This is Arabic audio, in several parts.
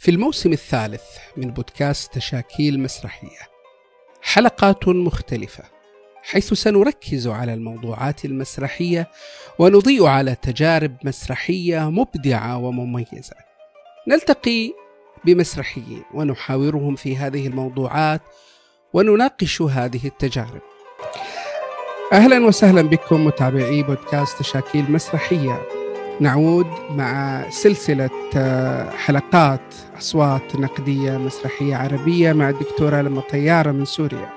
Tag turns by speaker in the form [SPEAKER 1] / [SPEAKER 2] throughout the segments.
[SPEAKER 1] في الموسم الثالث من بودكاست تشاكيل مسرحية. حلقات مختلفة حيث سنركز على الموضوعات المسرحية ونضيء على تجارب مسرحية مبدعة ومميزة. نلتقي بمسرحيين ونحاورهم في هذه الموضوعات ونناقش هذه التجارب. أهلا وسهلا بكم متابعي بودكاست تشاكيل مسرحية. نعود مع سلسلة آه، حلقات أصوات نقدية مسرحية عربية مع الدكتورة لما طيارة من سوريا.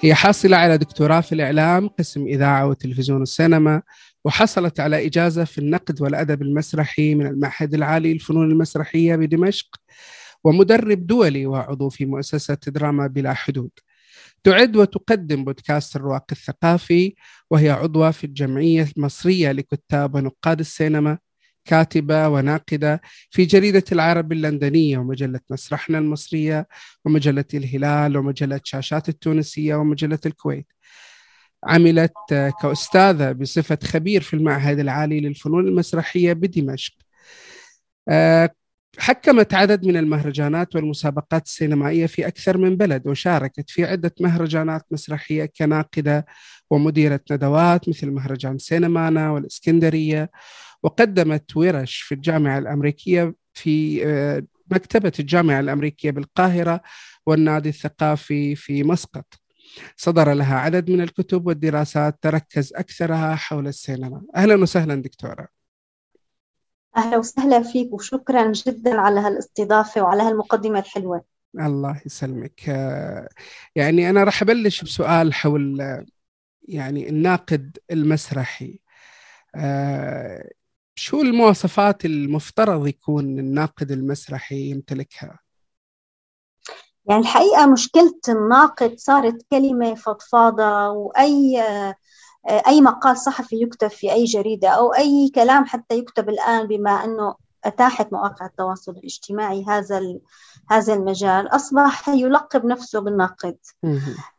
[SPEAKER 1] هي حاصلة على دكتوراه في الإعلام قسم إذاعة وتلفزيون والسينما وحصلت على إجازة في النقد والأدب المسرحي من المعهد العالي للفنون المسرحية بدمشق ومدرب دولي وعضو في مؤسسة دراما بلا حدود. تعد وتقدم بودكاست الرواق الثقافي وهي عضوة في الجمعية المصرية لكتاب ونقاد السينما كاتبة وناقدة في جريدة العرب اللندنية ومجلة مسرحنا المصرية ومجلة الهلال ومجلة شاشات التونسية ومجلة الكويت. عملت كأستاذة بصفة خبير في المعهد العالي للفنون المسرحية بدمشق. حكمت عدد من المهرجانات والمسابقات السينمائية في أكثر من بلد وشاركت في عدة مهرجانات مسرحية كناقدة ومديرة ندوات مثل مهرجان سينمانا والإسكندرية. وقدمت ورش في الجامعة الأمريكية في آه، مكتبة الجامعة الأمريكية بالقاهرة والنادي الثقافي في مسقط. صدر لها عدد من الكتب والدراسات تركز أكثرها حول السينما. أهلا وسهلا دكتورة.
[SPEAKER 2] أهلا وسهلا فيك وشكرا جدا على هالاستضافة وعلى هالمقدمة الحلوة.
[SPEAKER 1] الله يسلمك. آه، يعني أنا راح أبلش بسؤال حول آه، يعني الناقد المسرحي. شو المواصفات المفترض يكون الناقد المسرحي يمتلكها؟
[SPEAKER 2] يعني الحقيقة مشكلة الناقد صارت كلمة فضفاضة وأي أي مقال صحفي يكتب في أي جريدة أو أي كلام حتى يكتب الآن بما أنه أتاحت مواقع التواصل الاجتماعي هذا هذا المجال أصبح يلقب نفسه بالناقد.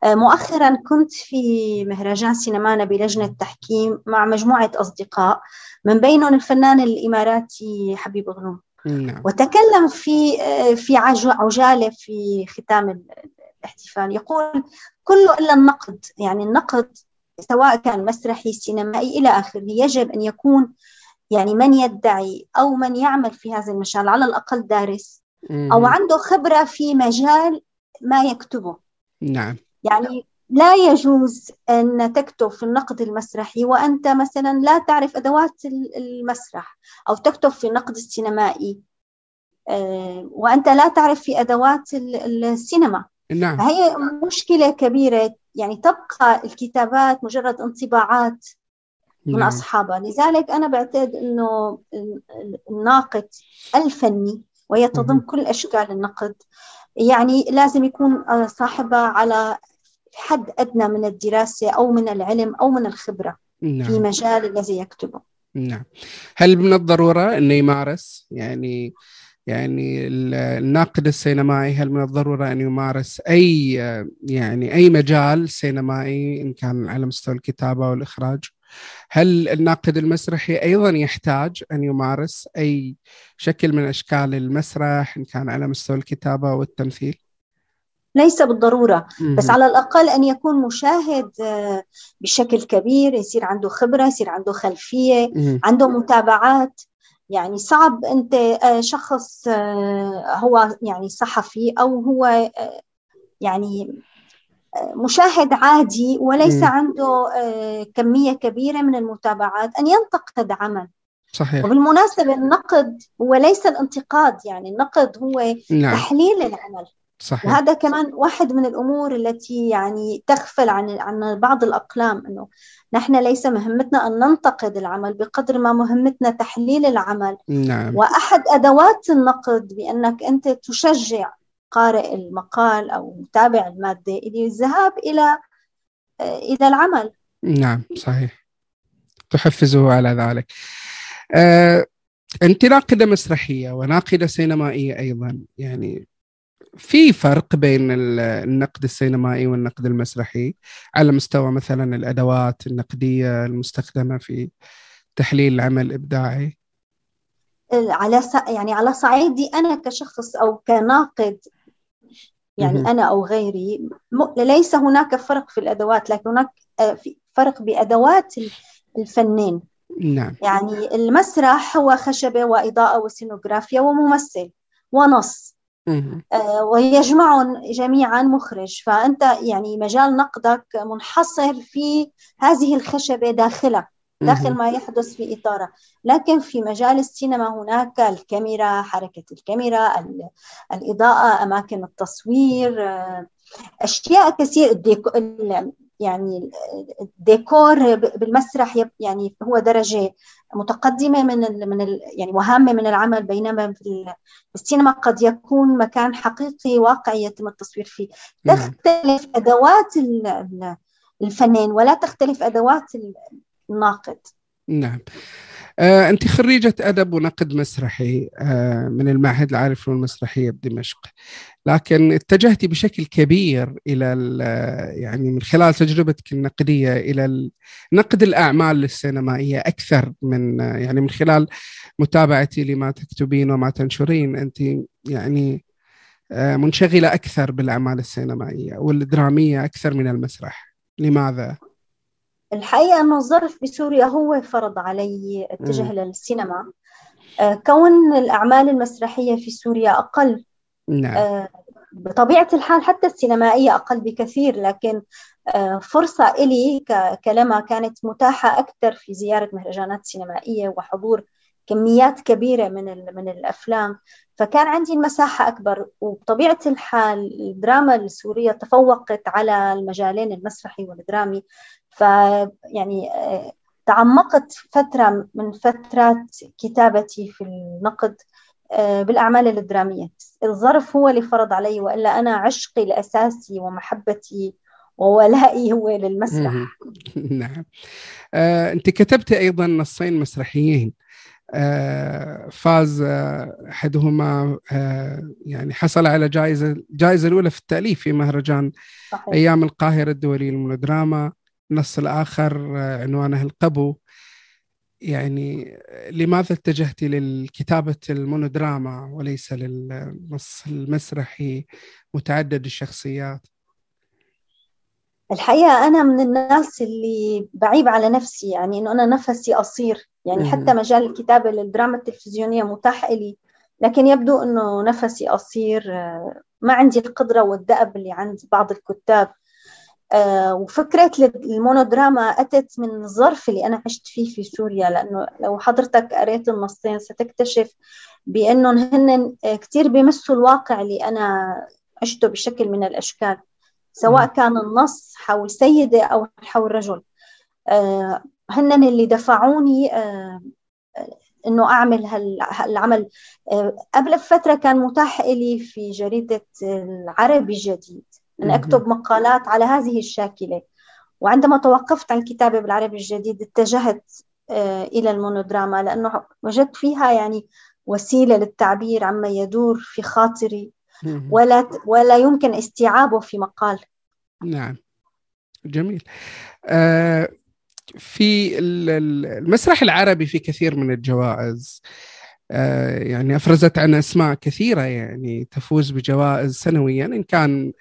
[SPEAKER 2] آه، مؤخرا كنت في مهرجان سينمانا بلجنة تحكيم مع مجموعة أصدقاء من بينهم الفنان الإماراتي حبيب غنوم نعم. وتكلم في آه، في عجالة في ختام الاحتفال يقول كله إلا النقد يعني النقد سواء كان مسرحي سينمائي إلى آخره يجب أن يكون يعني من يدعي أو من يعمل في هذا المجال على الأقل دارس أو عنده خبرة في مجال ما يكتبه.
[SPEAKER 1] نعم.
[SPEAKER 2] يعني لا يجوز أن تكتب في النقد المسرحي وأنت مثلا لا تعرف أدوات المسرح أو تكتب في النقد السينمائي. آه، وأنت لا تعرف في أدوات السينما.
[SPEAKER 1] نعم.
[SPEAKER 2] فهي مشكلة كبيرة يعني تبقى الكتابات مجرد انطباعات من نعم. أصحابها لذلك أنا بعتقد أنه الناقد الفني وهي تضم كل أشكال النقد يعني لازم يكون صاحبها على حد أدنى من الدراسة أو من العلم أو من الخبرة نعم. في مجال الذي يكتبه
[SPEAKER 1] نعم هل من الضرورة أنه يمارس يعني يعني الناقد السينمائي هل من الضرورة أن يمارس أي يعني أي مجال سينمائي إن كان على مستوى الكتابة والإخراج هل الناقد المسرحي أيضا يحتاج أن يمارس أي شكل من أشكال المسرح إن كان على مستوى الكتابة والتمثيل؟
[SPEAKER 2] ليس بالضرورة بس على الأقل أن يكون مشاهد آه، بشكل كبير يصير عنده خبرة يصير عنده خلفية عنده متابعات. يعني صعب أنت آه، شخص آه، هو يعني صحفي أو هو يعني مشاهد عادي وليس م. عنده آه، كمية كبيرة من المتابعات أن ينتقد عمل
[SPEAKER 1] صحيح
[SPEAKER 2] وبالمناسبة النقد هو ليس الانتقاد يعني النقد هو نعم. تحليل العمل صحيح. وهذا كمان واحد من الأمور التي يعني تغفل عن عن بعض الأقلام إنه نحن ليس مهمتنا أن ننتقد العمل بقدر ما مهمتنا تحليل العمل
[SPEAKER 1] نعم.
[SPEAKER 2] وأحد أدوات النقد بأنك أنت تشجع قارئ المقال أو متابع المادة للذهاب إلى إلى العمل
[SPEAKER 1] نعم صحيح تحفزه على ذلك أه انت ناقده مسرحية وناقدة سينمائية أيضا يعني في فرق بين النقد السينمائي والنقد المسرحي. على مستوى مثلا الأدوات النقدية المستخدمة في تحليل العمل الابداعي
[SPEAKER 2] على يعني على صعيدي أنا كشخص أو كناقد يعني أنا أو غيري ليس هناك فرق في الأدوات لكن هناك آه، فرق بأدوات الفنان
[SPEAKER 1] نعم.
[SPEAKER 2] يعني المسرح هو خشبة وإضاءة وسينوغرافيا وممثل ونص. ويجمعهم جميعا مخرج. فأنت يعني مجال نقدك منحصر في هذه الخشبة داخلها داخل ما يحدث في إطارة. لكن في مجال السينما هناك الكاميرا حركة الكاميرا الإضاءة أماكن التصوير آه، أشياء كثير يعني الديكور بالمسرح يعني هو درجة متقدمة من ال من ال يعني وهامة من العمل بينما في السينما قد يكون مكان حقيقي واقعي يتم التصوير فيه. تختلف أدوات الفنان ولا تختلف أدوات الناقد؟
[SPEAKER 1] نعم. آه، أنت خريجة أدب ونقد مسرحي آه، من المعهد العالي للفنون المسرحية بدمشق. لكن اتجهتي بشكل كبير إلى يعني من خلال تجربتك النقدية إلى نقد الأعمال السينمائية أكثر من يعني من خلال متابعتي لما تكتبين وما تنشرين. أنت يعني آه، منشغلة أكثر بالأعمال السينمائية والدرامية أكثر من المسرح. لماذا؟
[SPEAKER 2] الحقيقة أنه الظرف بسوريا هو فرض علي اتجاه للسينما. آه، كون الأعمال المسرحية في سوريا أقل.
[SPEAKER 1] نعم. آه،
[SPEAKER 2] بطبيعة الحال حتى السينمائية أقل بكثير لكن آه، فرصة إلي كلما كانت متاحة أكثر في زيارة مهرجانات سينمائية وحضور كميات كبيرة من من الأفلام. فكان عندي المساحة أكبر وبطبيعة الحال الدراما السورية تفوقت على المجالين المسرحي والدرامي. فيعني آه، تعمقت فترة من فترات كتابتي في النقد آه، بالأعمال الدرامية. الظرف هو اللي فرض علي وإلا أنا عشقي الأساسي ومحبتي وولائي هو للمسرح.
[SPEAKER 1] نعم. آه، أنت كتبت أيضا نصين مسرحيين. فاز أحدهما يعني حصل على جائزة الجائزه الأولى في التأليف في مهرجان صحيح. أيام القاهرة الدولي للمونودراما. النص الآخر آه، عنوانه القبو. يعني لماذا اتجهت للكتابة المونودراما وليس للنص المسرحي متعدد الشخصيات؟
[SPEAKER 2] الحقيقة أنا من الناس اللي بعيب على نفسي يعني إنه أنا نفسي قصير يعني حتى مجال الكتابة للدراما التلفزيونية متاح إلي لكن يبدو إنه نفسي قصير آه، ما عندي القدرة والدأب اللي عند بعض الكتاب. آه، وفكرة المونودراما أتت من الظرف اللي أنا عشت فيه في سوريا لأنه لو حضرتك قريت النصين ستكتشف بأنهم هن كتير بيمسوا الواقع اللي أنا عشته بشكل من الأشكال سواء كان النص حول سيدة أو حول رجل. آه، هن اللي دفعوني آه، إنه أعمل هالعمل. قبل فترة كان متاح لي في جريدة العربي الجديد أن أكتب مقالات على هذه الشاكلة. وعندما توقفت عن الكتابة بالعربي الجديد اتجهت آه، إلى المونودراما لأنه وجدت فيها يعني وسيلة للتعبير عما يدور في خاطري. ولا ولا يمكن استيعابه في مقال.
[SPEAKER 1] نعم. جميل. آه في المسرح العربي في كثير من الجوائز. آه يعني أفرزت عن أسماء كثيرة يعني تفوز بجوائز سنويا إن كان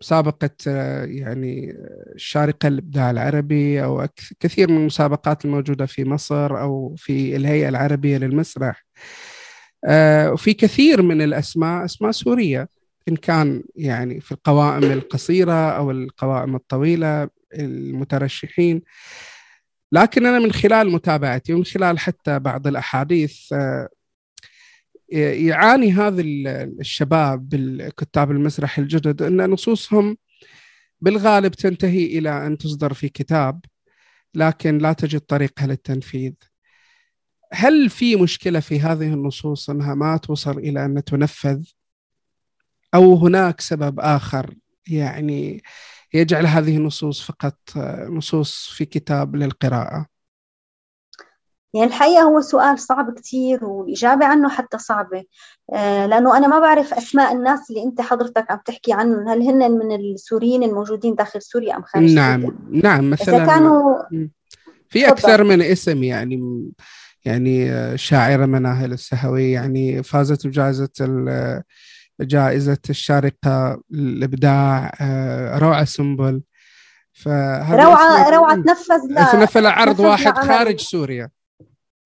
[SPEAKER 1] مسابقة آه، يعني الشارقة الإبداع العربي أو كثير من المسابقات الموجودة في مصر أو في الهيئة العربية للمسرح. آه، وفي كثير من الأسماء أسماء سورية إن كان يعني في القوائم القصيرة أو القوائم الطويلة المترشحين. لكن أنا من خلال متابعتي ومن خلال حتى بعض الأحاديث آه، يعاني هذا الشباب بالكتاب المسرح الجدد إن نصوصهم بالغالب تنتهي إلى أن تصدر في كتاب لكن لا تجد طريقها للتنفيذ. هل في مشكلة في هذه النصوص إنها ما توصل إلى أن تنفذ؟ أو هناك سبب آخر يعني يجعل هذه النصوص فقط نصوص في كتاب للقراءة؟
[SPEAKER 2] يعني الحقيقة هو سؤال صعب كتير والإجابة عنه حتى صعبة آه، لأنه أنا ما بعرف أسماء الناس اللي أنت حضرتك عم تحكي عنهم هل هن من السوريين الموجودين داخل سوريا أم خارج
[SPEAKER 1] نعم
[SPEAKER 2] سوريا؟
[SPEAKER 1] نعم مثلا
[SPEAKER 2] إذا كانوا
[SPEAKER 1] في أكثر من اسم يعني يعني الشاعرة مناهل السهوي يعني فازت بجائزة جائزة الشارقة الإبداع آه، روعة سنبل.
[SPEAKER 2] روعة روعة تنفذ
[SPEAKER 1] تنفذ عرض واحد خارج سوريا.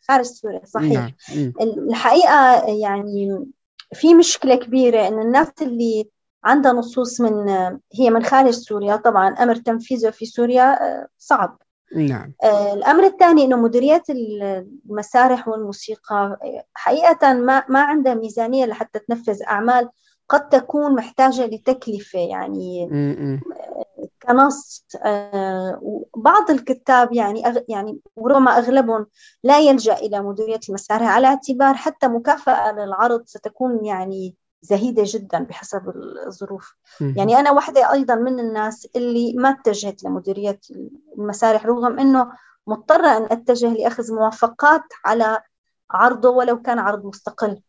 [SPEAKER 2] خارج سوريا صحيح. نعم. الحقيقة يعني في مشكلة كبيرة إن الناس اللي عندها نصوص من هي من خارج سوريا طبعا أمر تنفيذه في سوريا آه، صعب.
[SPEAKER 1] نعم.
[SPEAKER 2] آه، الأمر الثاني إنه مديريات المسارح والموسيقى حقيقة ما ما عندها ميزانية لحتى تنفذ أعمال قد تكون محتاجة لتكلفة يعني كنص. آه، بعض الكتاب يعني يعني وربما أغلبهم لا يلجأ إلى مديرية المسارح على اعتبار حتى مكافأة للعرض ستكون يعني زهيدة جدا بحسب الظروف. يعني أنا واحدة أيضا من الناس اللي ما اتجهت لمديرية المسارح رغم أنه مضطرة أن أتجه لأخذ موافقات على عرضه ولو كان عرض مستقل.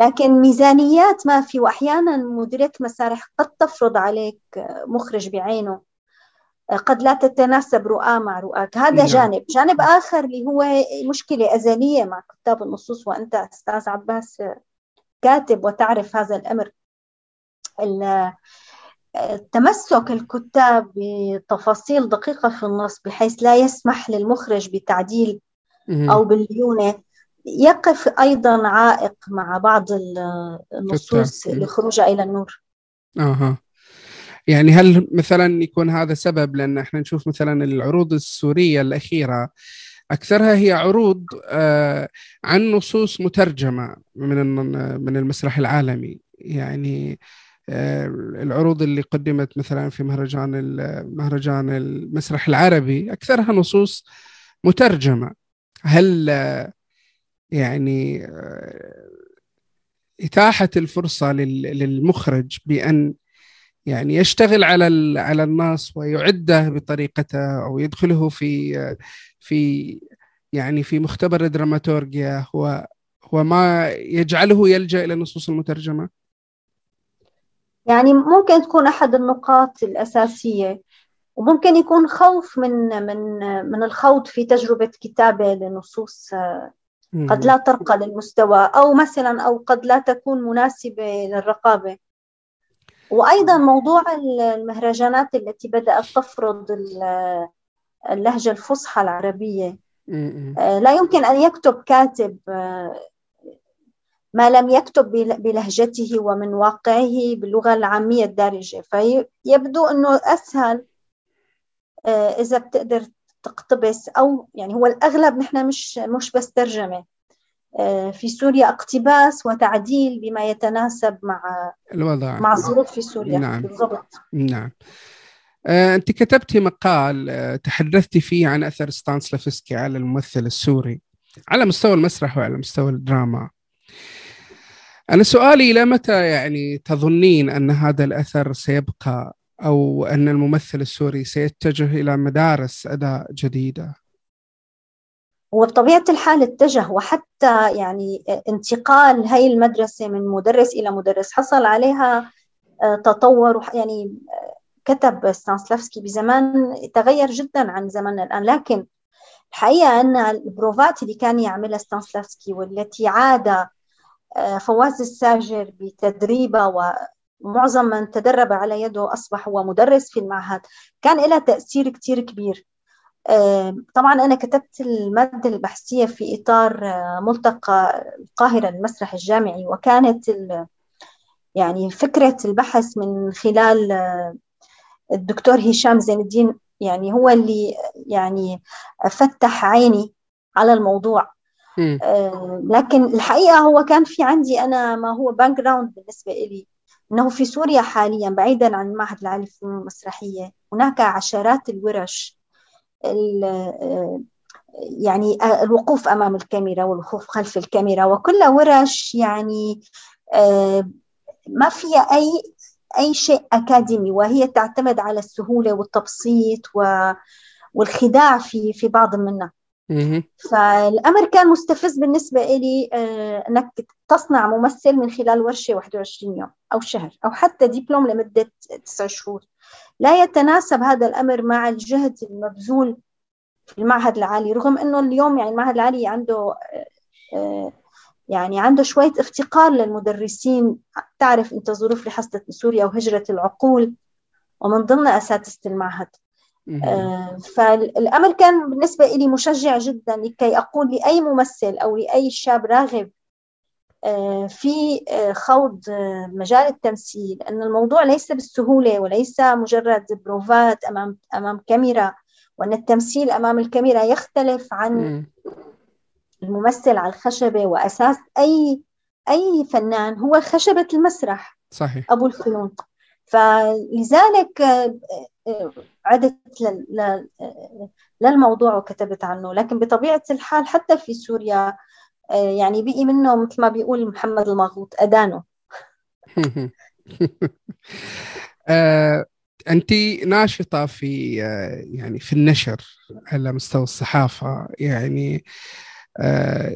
[SPEAKER 2] لكن ميزانيات ما في واحيانا مديرية مسارح قد تفرض عليك مخرج بعينه قد لا تتناسب رؤاه مع رؤاك. هذا نعم. جانب. جانب آخر اللي هو مشكلة أزلية مع كتاب النصوص وأنت أستاذ عباس كاتب وتعرف هذا الأمر. تمسك الكتاب بتفاصيل دقيقة في النص بحيث لا يسمح للمخرج بتعديل أو بالليونة. يقف أيضا عائق مع بعض النصوص لخروجها إلى النور.
[SPEAKER 1] أها. يعني هل مثلا يكون هذا سبب لأن إحنا نشوف مثلا العروض السورية الأخيرة أكثرها هي عروض آه، عن نصوص مترجمة من من المسرح العالمي. يعني آه، العروض اللي قدمت مثلا في مهرجان مهرجان المسرح العربي أكثرها نصوص مترجمة. هل يعني آه، إتاحة الفرصة للمخرج بأن يعني يشتغل على على النص ويعده بطريقته أو يدخله في في يعني في مختبر الدراماتورجيا هو هو ما يجعله يلجأ إلى النصوص المترجمة؟
[SPEAKER 2] يعني ممكن تكون أحد النقاط الأساسية وممكن يكون خوف من من من الخوض في تجربة كتابة لنصوص قد لا ترقى للمستوى أو مثلا أو قد لا تكون مناسبة للرقابة. وأيضا موضوع المهرجانات التي بدأت تفرض اللهجة الفصحى العربية. آه، لا يمكن أن يكتب كاتب آه، ما لم يكتب بلهجته ومن واقعه باللغة العامية الدارجة. فيبدو أنه أسهل آه، إذا بتقدر تقتبس أو يعني هو الأغلب نحن مش مش بس ترجمة. في سوريا اقتباس وتعديل بما يتناسب مع
[SPEAKER 1] الوضع.
[SPEAKER 2] مع الظروف في سوريا.
[SPEAKER 1] نعم. بالضبط. نعم. آه، أنت كتبتي مقال آه، تحدثتي فيه عن أثر ستانسلافسكي على الممثل السوري على مستوى المسرح وعلى مستوى الدراما. أنا سؤالي إلى متى يعني تظنين أن هذا الأثر سيبقى أو أن الممثل السوري سيتجه إلى مدارس أداء جديدة؟
[SPEAKER 2] وبطبيعة الحال اتجه وحتى يعني انتقال هاي المدرسة من مدرس إلى مدرس حصل عليها آه، تطور يعني آه، كتب ستانسلافسكي بزمان تغير جدا عن زماننا الآن. لكن الحقيقة أن البروفات اللي كان يعملها ستانسلافسكي والتي عاد آه، فواز الساجر بتدريبه معظم من تدرب على يده أصبح هو مدرس في المعهد كان لها تأثير كتير كبير. طبعا أنا كتبت المادة البحثية في إطار آه، ملتقى القاهرة المسرح الجامعي وكانت يعني فكرة البحث من خلال آه، الدكتور هشام زين الدين يعني هو اللي يعني فتح عيني على الموضوع. لكن الحقيقة هو كان في عندي أنا ما هو background بالنسبة لي أنه في سوريا حاليا بعيدا عن المعهد العالي للفنون المسرحية هناك عشرات الورش يعني الوقوف أمام الكاميرا والوقوف خلف الكاميرا وكلها ورش يعني ما فيها أي أي شيء أكاديمي وهي تعتمد على السهولة والتبسيط والخداع في في بعض منها فالأمر كان مستفز بالنسبة لي آه، أنك تصنع ممثل من خلال ورشة 21 يوم أو شهر أو حتى دبلوم لمدة تسع شهور. لا يتناسب هذا الأمر مع الجهد المبذول في المعهد العالي رغم أنه اليوم يعني المعهد العالي عنده آه، آه، يعني عنده شوية افتقار للمدرسين. تعرف أنت ظروف اللي حصلت بسوريا وهجرة العقول ومن ضمن أساتذة المعهد. آه فالأمر كان بالنسبة لي مشجع جدا لكي أقول لأي ممثل أو لأي شاب راغب آه في آه خوض مجال التمثيل أن الموضوع ليس بالسهولة وليس مجرد بروفات أمام أمام كاميرا وأن التمثيل أمام الكاميرا يختلف عن الممثل على الخشبة وأساس أي أي فنان هو خشبة المسرح.
[SPEAKER 1] صحيح.
[SPEAKER 2] أبو الفنون فلذلك عدت للموضوع وكتبت عنه. لكن بطبيعة الحال حتى في سوريا آه، يعني بقي منه مثل ما بيقول محمد المغوط أدانه
[SPEAKER 1] أنت ناشطة في يعني في النشر على مستوى الصحافة. يعني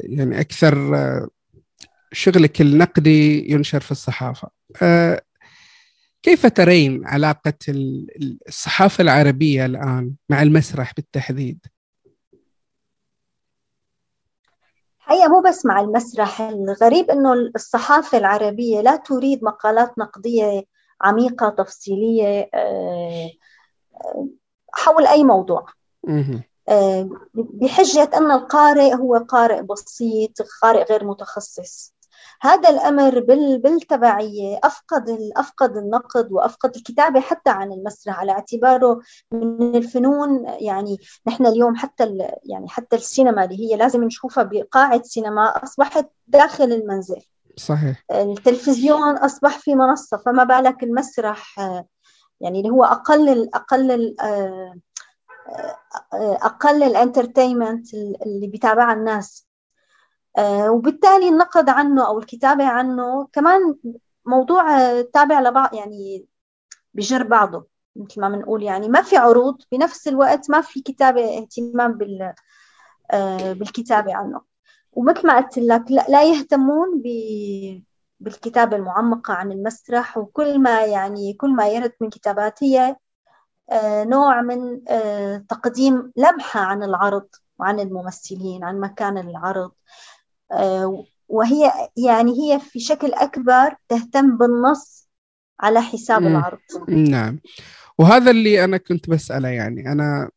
[SPEAKER 1] يعني أكثر شغلك النقدي ينشر في الصحافة. كيف ترين علاقة الصحافة العربية الآن مع المسرح بالتحديد؟
[SPEAKER 2] هي مو بس مع المسرح. الغريب إنه الصحافة العربية لا تريد مقالات نقدية عميقة تفصيلية آه، حول أي موضوع. آه، بحجة أن القارئ هو قارئ بسيط قارئ غير متخصص. هذا الأمر بالتبعية أفقد أفقد النقد وأفقد الكتابة حتى عن المسرح على اعتباره من الفنون يعني نحن اليوم حتى يعني حتى السينما اللي هي لازم نشوفها بقاعة سينما أصبحت داخل المنزل.
[SPEAKER 1] صحيح.
[SPEAKER 2] التلفزيون أصبح في منصة فما بالك المسرح يعني اللي هو أقل أقل أقل الإنترتينمنت اللي بيتابعها الناس. آه، وبالتالي النقد عنه أو الكتابة عنه كمان موضوع آه، تابع لبعض يعني بجر بعضه مثل ما بنقول. يعني ما في عروض بنفس الوقت ما في كتابة اهتمام بال آه، بالكتابة عنه. ومثل ما قلت لك لا يهتمون بالكتابة المعمقة عن المسرح وكل ما يعني كل ما يرد من كتابات هي نوع من تقديم لمحة عن العرض وعن الممثلين عن مكان العرض. آه، وهي يعني هي في شكل أكبر تهتم بالنص على حساب م. العرض.
[SPEAKER 1] نعم. وهذا اللي أنا كنت بسأله يعني. أنا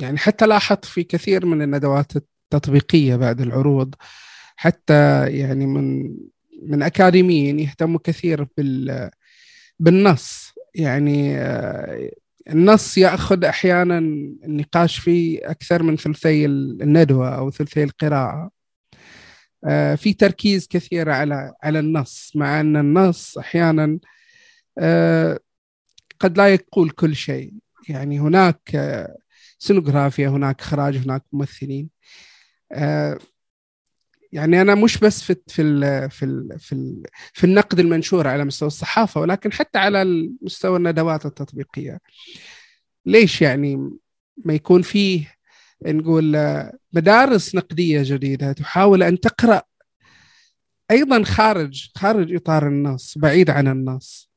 [SPEAKER 1] يعني حتى لاحظت في كثير من الندوات التطبيقية بعد العروض حتى يعني من من أكاديميين يهتموا كثير بال بالنص. يعني آه، النص يأخذ أحيانا النقاش فيه أكثر من ثلثي الندوة أو ثلثي القراءة. آه، في تركيز كثير على على النص مع أن النص أحيانا آه، قد لا يقول كل شيء. يعني هناك آه، سينوغرافيا هناك إخراج هناك ممثلين. يعني أنا مش بس في في ال في ال في, ال في النقد المنشور على مستوى الصحافة ولكن حتى على مستوى الندوات التطبيقية. ليش يعني ما يكون فيه نقول مدارس نقدية جديدة تحاول أن تقرأ أيضا خارج خارج إطار النص بعيد عن النص.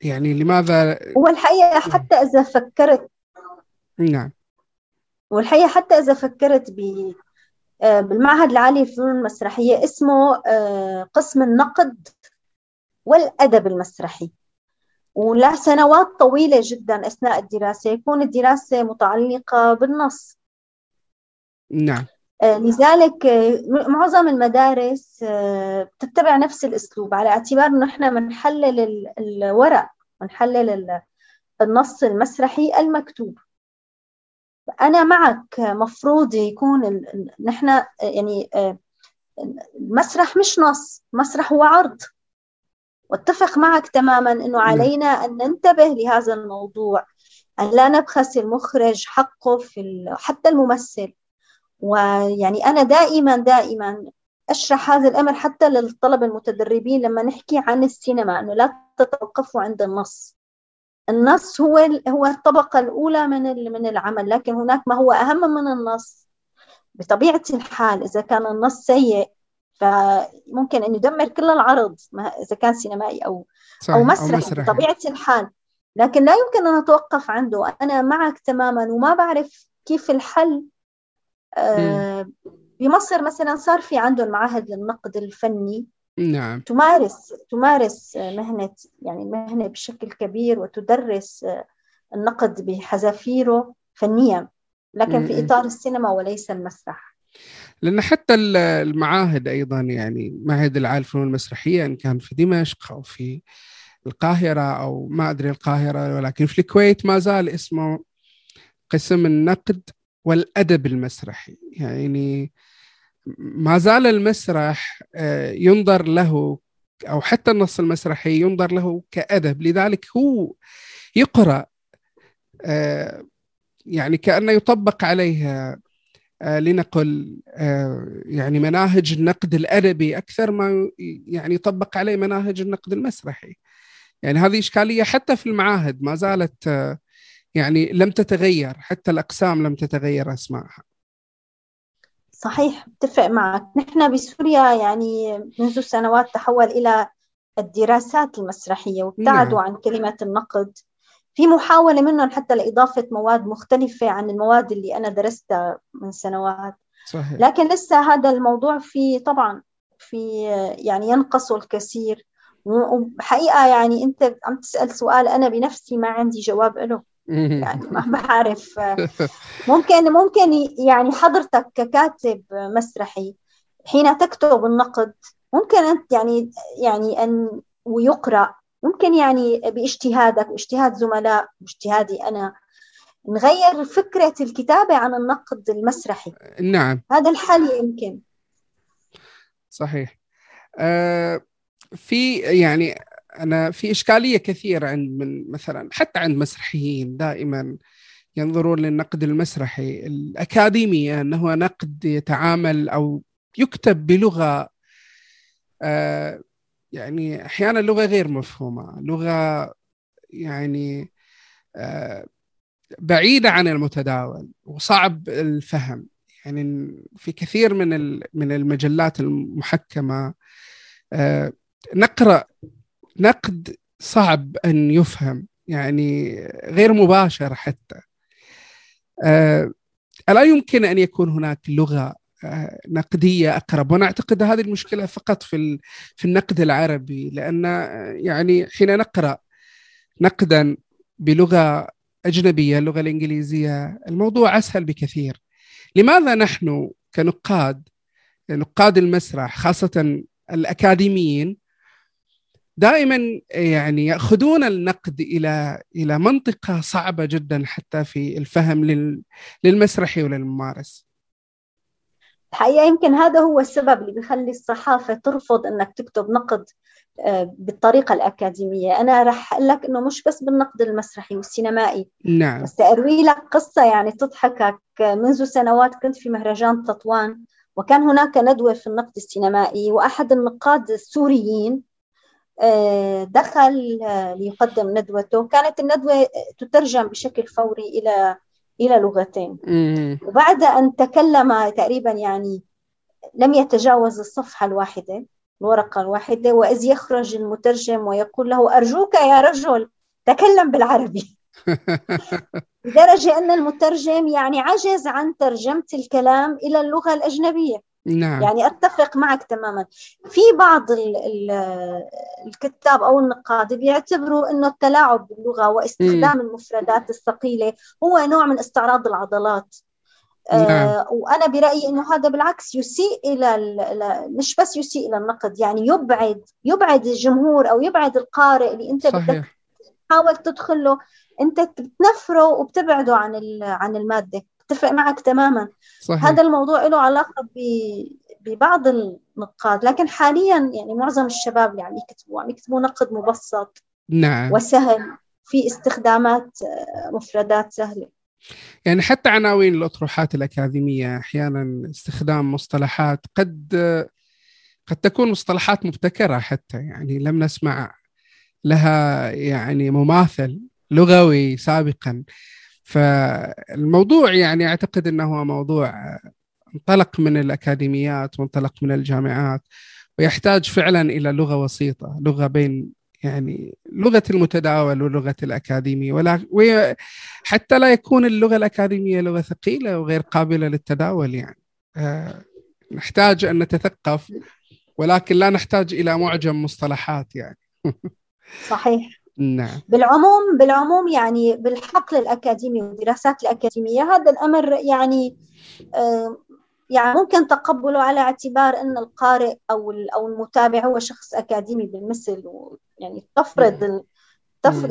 [SPEAKER 1] يعني لماذا؟
[SPEAKER 2] هو الحقيقة حتى إذا فكرت
[SPEAKER 1] نعم.
[SPEAKER 2] والحقيقة حتى إذا فكرت ب آه، بالمعهد العالي للفنون المسرحية اسمه آه، قسم النقد والأدب المسرحي. وله سنوات طويلة جدا أثناء الدراسة. يكون الدراسة متعلقة بالنص.
[SPEAKER 1] نعم.
[SPEAKER 2] آه، لذلك آه، معظم المدارس آه، بتتبع نفس الأسلوب. على اعتبار أنه إحنا بنحلل الورق بنحلل النص المسرحي المكتوب. أنا معك مفروض يكون نحن يعني المسرح مش نص مسرح هو عرض. واتفق معك تماما إنه نعم. علينا أن ننتبه لهذا الموضوع أن لا نبخس المخرج حقه في حتى الممثل. ويعني أنا دائما دائما أشرح هذا الأمر حتى للطلبة المتدربين لما نحكي عن السينما إنه لا تتوقفوا عند النص. النص هو هو الطبقة الأولى من من العمل لكن هناك ما هو أهم من النص. بطبيعة الحال إذا كان النص سيء فممكن أن يدمر كل العرض إذا كان سينمائي أو صحيح. أو مسرحي بطبيعة الحال. لكن لا يمكن أن نتوقف عنده. أنا معك تماما وما بعرف كيف الحل آه بمصر مثلا صار في عندهم معاهد للنقد الفني.
[SPEAKER 1] نعم.
[SPEAKER 2] تمارس تمارس مهنة يعني المهنة بشكل كبير وتدرس النقد بحذافيره فنيا لكن في إطار السينما وليس المسرح.
[SPEAKER 1] لأن حتى المعاهد أيضا يعني معهد العالي الفنون المسرحية إن كان في دمشق أو في القاهرة أو ما أدري القاهرة ولكن في الكويت ما زال اسمه قسم النقد والأدب المسرحي. يعني ما زال المسرح آه، ينظر له أو حتى النص المسرحي ينظر له كأدب. لذلك هو يقرأ آه، يعني كأنه يطبق عليها لنقل يعني مناهج النقد الأدبي أكثر ما يعني يطبق عليه مناهج النقد المسرحي. يعني هذه إشكالية حتى في المعاهد ما زالت يعني لم تتغير حتى الأقسام لم تتغير اسمائها
[SPEAKER 2] صحيح اتفق معك. نحن بسوريا يعني منذ سنوات تحول إلى الدراسات المسرحية وابتعدوا نعم. عن كلمة النقد. في محاولة منهم حتى لإضافة مواد مختلفة عن المواد اللي أنا درستها من سنوات. صحيح. لكن لسه هذا الموضوع في طبعا في يعني ينقص الكثير. وحقيقة يعني أنت عم تسأل سؤال أنا بنفسي ما عندي جواب له. يعني ما بعرف. ممكن ممكن يعني حضرتك ككاتب مسرحي حين تكتب النقد ممكن أنت يعني يعني أن ويقرأ ممكن يعني باجتهادك واجتهاد زملاء واجتهادي أنا نغير فكرة الكتابة عن النقد المسرحي.
[SPEAKER 1] نعم.
[SPEAKER 2] هذا الحل يمكن.
[SPEAKER 1] صحيح. آه في يعني أنا في إشكالية كثيرة عند من مثلا حتى عند مسرحيين دائما ينظرون للنقد المسرحي الاكاديمي أنه نقد يتعامل أو يكتب بلغة آه يعني أحيانا لغة غير مفهومة لغة يعني آه بعيدة عن المتداول وصعب الفهم. يعني في كثير من من المجلات المحكمة آه نقرأ نقد صعب أن يفهم يعني غير مباشر حتى. آه، ألا يمكن أن يكون هناك لغة نقدية أقرب وأنا أعتقد هذه المشكلة فقط في في النقد العربي لأن يعني حين نقرأ نقدا بلغة أجنبية اللغة الإنجليزية الموضوع أسهل بكثير لماذا نحن كنقاد نقاد المسرح خاصة الأكاديميين دائما يعني يأخذون النقد إلى إلى منطقة صعبة جدا حتى في الفهم للمسرحي وللممارس.
[SPEAKER 2] الحقيقة يمكن هذا هو السبب اللي بيخلي الصحافة ترفض إنك تكتب نقد آه، بالطريقة الأكاديمية. أنا رح أقول لك أنه مش بس بالنقد المسرحي والسينمائي
[SPEAKER 1] نعم.
[SPEAKER 2] بس أروي لك قصة يعني تضحكك. منذ سنوات كنت في مهرجان تطوان وكان هناك ندوة في النقد السينمائي وأحد النقاد السوريين آه، دخل آه، ليقدم ندوته. كانت الندوة تترجم بشكل فوري إلى إلى لغتين. وبعد أن تكلم تقريبا يعني لم يتجاوز الصفحة الواحدة الورقة الواحدة وإذ يخرج المترجم ويقول له أرجوك يا رجل تكلم بالعربي. لدرجة أن المترجم يعني عجز عن ترجمة الكلام إلى اللغة الأجنبية.
[SPEAKER 1] نعم.
[SPEAKER 2] يعني أتفق معك تماما في بعض ال ال الكتاب أو النقاد بيعتبروا إنه التلاعب باللغة واستخدام م. المفردات الثقيلة هو نوع من استعراض العضلات نعم. آه وأنا برأيي إنه هذا بالعكس يسيء إلى مش بس يسيء إلى النقد يعني يبعد يبعد الجمهور أو يبعد القارئ اللي أنت صحيح. بدك تحاول تدخل له أنت بتنفره وبتبعده عن عن المادة أتفق معك تماما. صحيح. هذا الموضوع له علاقة ببعض النقاد لكن حاليا يعني معظم الشباب اللي عم يكتبوا عم يكتبوا نقد مبسط
[SPEAKER 1] نعم.
[SPEAKER 2] وسهل في استخدامات مفردات سهلة.
[SPEAKER 1] يعني حتى عناوين الأطروحات الأكاديمية أحيانا استخدام مصطلحات قد قد تكون مصطلحات مبتكرة حتى. يعني لم نسمع لها يعني مماثل لغوي سابقا. فالموضوع يعني أعتقد أنه هو موضوع انطلق من الأكاديميات وانطلق من الجامعات ويحتاج فعلا إلى لغة وسيطة لغة بين يعني لغة المتداول ولغة الأكاديمي ولا حتى لا يكون اللغة الأكاديمية لغة ثقيلة وغير قابلة للتداول يعني. آه، نحتاج أن نتثقف ولكن لا نحتاج إلى معجم مصطلحات يعني.
[SPEAKER 2] صحيح.
[SPEAKER 1] نعم.
[SPEAKER 2] بالعموم بالعموم يعني بالحقل الأكاديمي والدراسات الأكاديمية هذا الأمر يعني آه، يعني ممكن تقبله على اعتبار أن القارئ أو أو المتابع هو شخص أكاديمي بالمثل يعني تفرض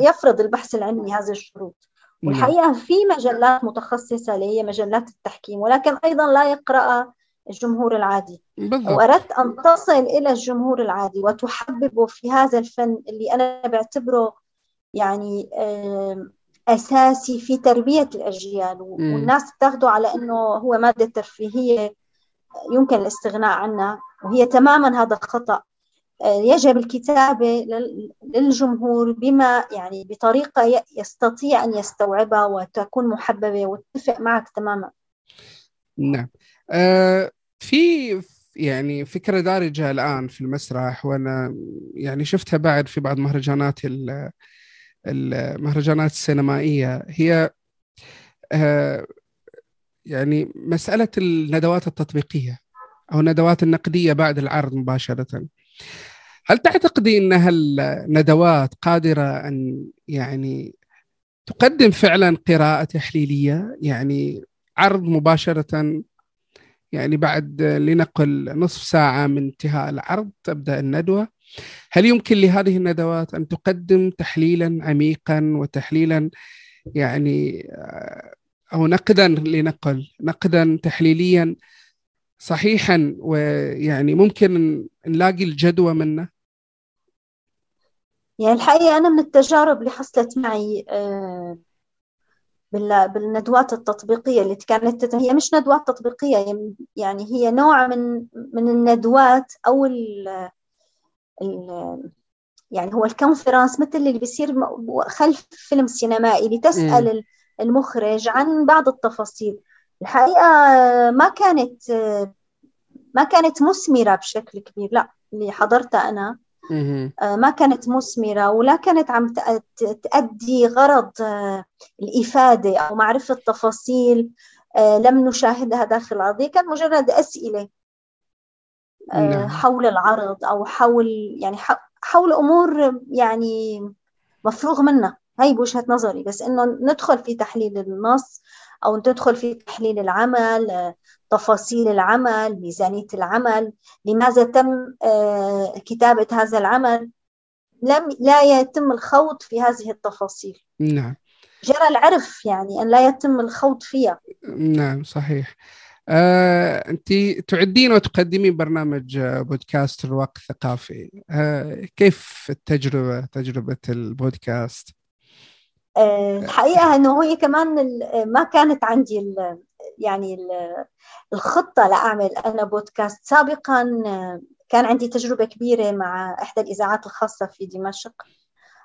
[SPEAKER 2] يفرض البحث العلمي هذه الشروط. والحقيقة في مجلات متخصصة اللي هي مجلات التحكيم ولكن أيضا لا يقرأ الجمهور العادي. بالضبط. وأردت أن تصل إلى الجمهور العادي وتحببه في هذا الفن اللي أنا بعتبره يعني أساسي في تربية الأجيال. والناس بتاخده على أنه هو مادة ترفيهية يمكن الاستغناء عنها وهي تماما هذا خطأ آه، يجب الكتابة للجمهور بما يعني بطريقة يستطيع أن يستوعبها وتكون محببة. وأتفق معك تماما.
[SPEAKER 1] نعم. آه في يعني فكرة دارجة الآن في المسرح وأنا يعني شفتها بعد في بعض مهرجانات المهرجانات السينمائية. هي آه يعني مسألة الندوات التطبيقية أو الندوات النقدية بعد العرض مباشرة. هل تعتقدي أن هالندوات قادرة أن يعني تقدم فعلا قراءة تحليلية؟ يعني عرض مباشرة يعني بعد لنقل نصف ساعة من انتهاء العرض تبدأ الندوة. هل يمكن لهذه الندوات أن تقدم تحليلا عميقا وتحليلا يعني أو نقدا لنقل نقدا تحليليا صحيحا ويعني ممكن نلاقي الجدوى منه؟
[SPEAKER 2] يعني الحقيقة أنا من التجارب اللي حصلت معي آه، بالندوات التطبيقية اللي كانت هي مش ندوات تطبيقية يعني هي نوع من من الندوات أو ال ال يعني هو الكونفرنس مثل اللي بيصير خلف فيلم سينمائي لتسأل المخرج عن بعض التفاصيل. الحقيقة ما كانت ما كانت مثمرة بشكل كبير لا اللي حضرتها أنا. ما كانت مثمرة ولا كانت عم تأدي غرض آه، الإفادة أو معرفة تفاصيل آه، لم نشاهدها داخل العرض كان مجرد أسئلة نعم. حول العرض أو حول يعني حول أمور يعني مفروغ منها. هاي بوجهة نظري بس إنه ندخل في تحليل النص. أو تدخل في تحليل العمل تفاصيل العمل ميزانية العمل لماذا تم آه، كتابة هذا العمل؟ لم لا يتم الخوض في هذه التفاصيل.
[SPEAKER 1] نعم.
[SPEAKER 2] جرى العرف يعني أن لا يتم الخوض فيها.
[SPEAKER 1] نعم صحيح. آه، أنت تعدين وتقدمين برنامج بودكاست الرواق الثقافي. آه، كيف التجربة تجربة البودكاست؟
[SPEAKER 2] آه، الحقيقة أنه هي كمان ما كانت عندي ال يعني الخطة لأعمل أنا بودكاست. سابقا كان عندي تجربة كبيرة مع إحدى الإذاعات الخاصة في دمشق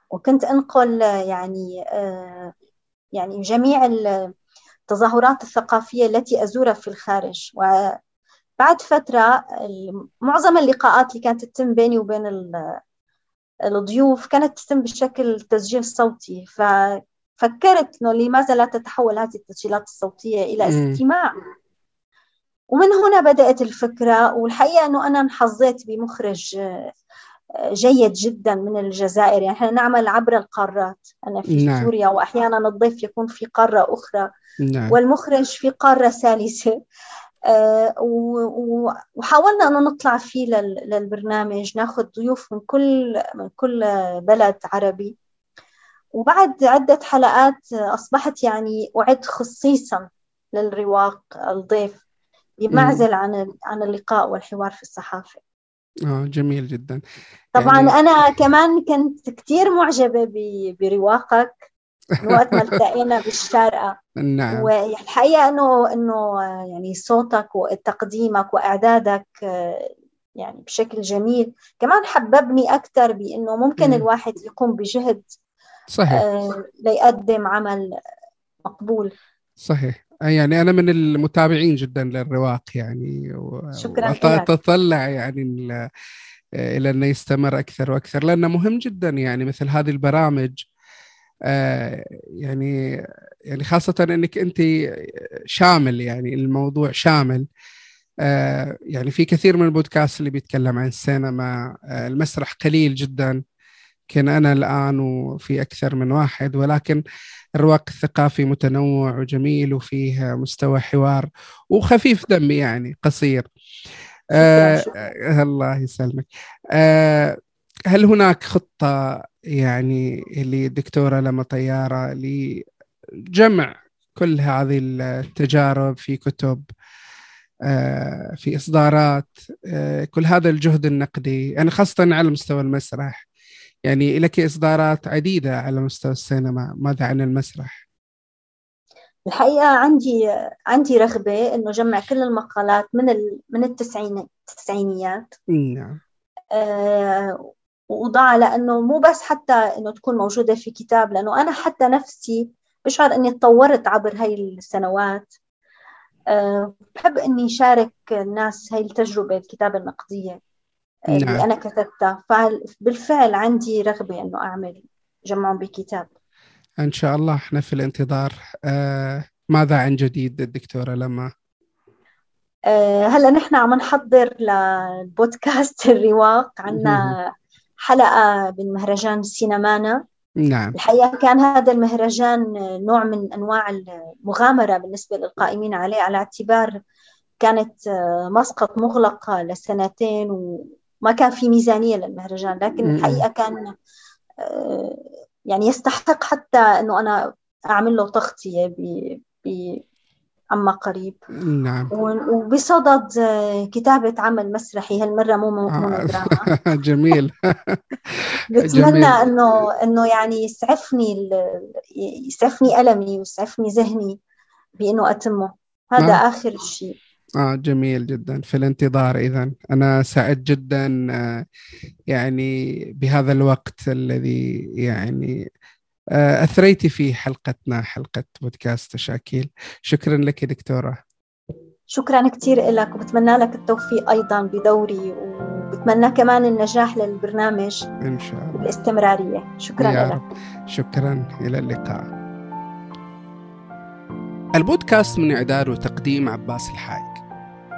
[SPEAKER 2] وكنت أنقل يعني آه، يعني جميع التظاهرات الثقافية التي أزورها في الخارج. وبعد فترة معظم اللقاءات اللي كانت تتم بيني وبين الضيوف كانت تتم بشكل تسجيل صوتي ففكرت إنه لماذا لا تتحول هذه التسجيلات الصوتية إلى استماع. ومن هنا بدأت الفكرة والحقيقة إنه أنا انحظيت بمخرج آه، جيد جدا من الجزائر. يعني إحنا نعمل عبر القارات. أنا في نعم. سوريا واحيانا الضيف يكون في قارة أخرى. نعم. والمخرج في قارة ثالثة. وحاولنا أنه نطلع فيه للبرنامج ناخذ ضيوف من كل من كل بلد عربي. وبعد عدة حلقات أصبحت يعني أعد خصيصا للرواق الضيف بمعزل عن عن اللقاء والحوار في الصحافة.
[SPEAKER 1] آه جميل جدا.
[SPEAKER 2] طبعا يعني... أنا كمان كنت كثير معجبة برواقك. من وقت ما التقينا بالشارقة.
[SPEAKER 1] نعم.
[SPEAKER 2] والحقيقة إنه إنه يعني صوتك وتقديمك وإعدادك يعني بشكل جميل. كمان حببني أكثر بأنه ممكن م. الواحد يقوم بجهد
[SPEAKER 1] صحيح.
[SPEAKER 2] آه ليقدم عمل مقبول.
[SPEAKER 1] صحيح. يعني أنا من المتابعين جدا للرواق يعني
[SPEAKER 2] شكرا
[SPEAKER 1] وأتطلع يعني إلى أنه يستمر أكثر وأكثر لأنه مهم جدا يعني مثل هذه البرامج يعني يعني خاصة أنك أنت شامل يعني الموضوع شامل. آه يعني في كثير من البودكاست اللي بيتكلم عن السينما آه المسرح قليل جدا. يمكن أنا الآن وفي أكثر من واحد ولكن الرواق الثقافي متنوع وجميل وفيه مستوى حوار وخفيف دم يعني قصير. آه الله يسلمك. آه هل هناك خطة يعني للدكتورة لما طيارة لجمع كل هذه التجارب في كتب آه في إصدارات آه كل هذا الجهد النقدي. يعني خاصة على مستوى المسرح. يعني لك إصدارات عديدة على مستوى السينما ماذا عن المسرح؟
[SPEAKER 2] الحقيقة عندي عندي رغبة إنه جمع كل المقالات من ال... من التسعين التسعينيات.
[SPEAKER 1] نعم.
[SPEAKER 2] آه وأوضعها لأنه مو بس حتى إنه تكون موجودة في كتاب لأنه أنا حتى نفسي بشعر إني تطورت عبر هاي السنوات. أه بحب إني شارك الناس هاي التجربة الكتابة النقدية اللي نعم. أنا كتبتها. فبالفعل عندي رغبة إنه أعمل جمعهم بكتاب.
[SPEAKER 1] إن شاء الله إحنا في الانتظار. آه ماذا عن جديد الدكتورة لما؟
[SPEAKER 2] آه هلا نحن عم نحضر للبودكاست الرواق. عنا حلقة من مهرجان سينمانا.
[SPEAKER 1] نعم.
[SPEAKER 2] الحقيقة كان هذا المهرجان نوع من أنواع المغامرة بالنسبة للقائمين عليه على اعتبار كانت مسقط مغلقة لسنتين وما كان في ميزانية للمهرجان لكن الحقيقة كان يعني يستحق حتى أنه أنا أعمل له تغطية عما قريب.
[SPEAKER 1] نعم.
[SPEAKER 2] وبصدد كتابة عمل مسرحي. هالمرة مو مونودراما
[SPEAKER 1] آه. جميل.
[SPEAKER 2] بتمنى انه إنه يعني يسعفني يسعفني ألمي ويسعفني ذهني بإنه أتمه. هذا آه. آخر شيء.
[SPEAKER 1] آه جميل جدا. في الانتظار اذا. أنا سعيد جدا آه، يعني بهذا الوقت الذي يعني آه، أثريتي في حلقتنا حلقة بودكاست تشاكيل شكرا لك دكتورة.
[SPEAKER 2] شكرا كثير لك وبتمنى لك التوفيق أيضا بدوري وبتمنى كمان النجاح للبرنامج
[SPEAKER 1] إن شاء الله.
[SPEAKER 2] والاستمرارية شكرا لك
[SPEAKER 1] شكرا. إلى اللقاء. البودكاست من إعداد وتقديم عباس الحايك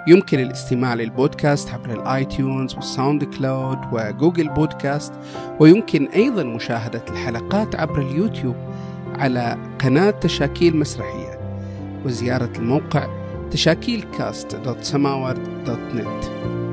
[SPEAKER 1] يمكن الاستماع للبودكاست عبر ال iTunes وال SoundCloud و Google Podcast ويمكن أيضا مشاهدة الحلقات عبر اليوتيوب على قناة تشاكيل مسرحية وزيارة الموقع تشاكيل كاست dot سماورد dot net.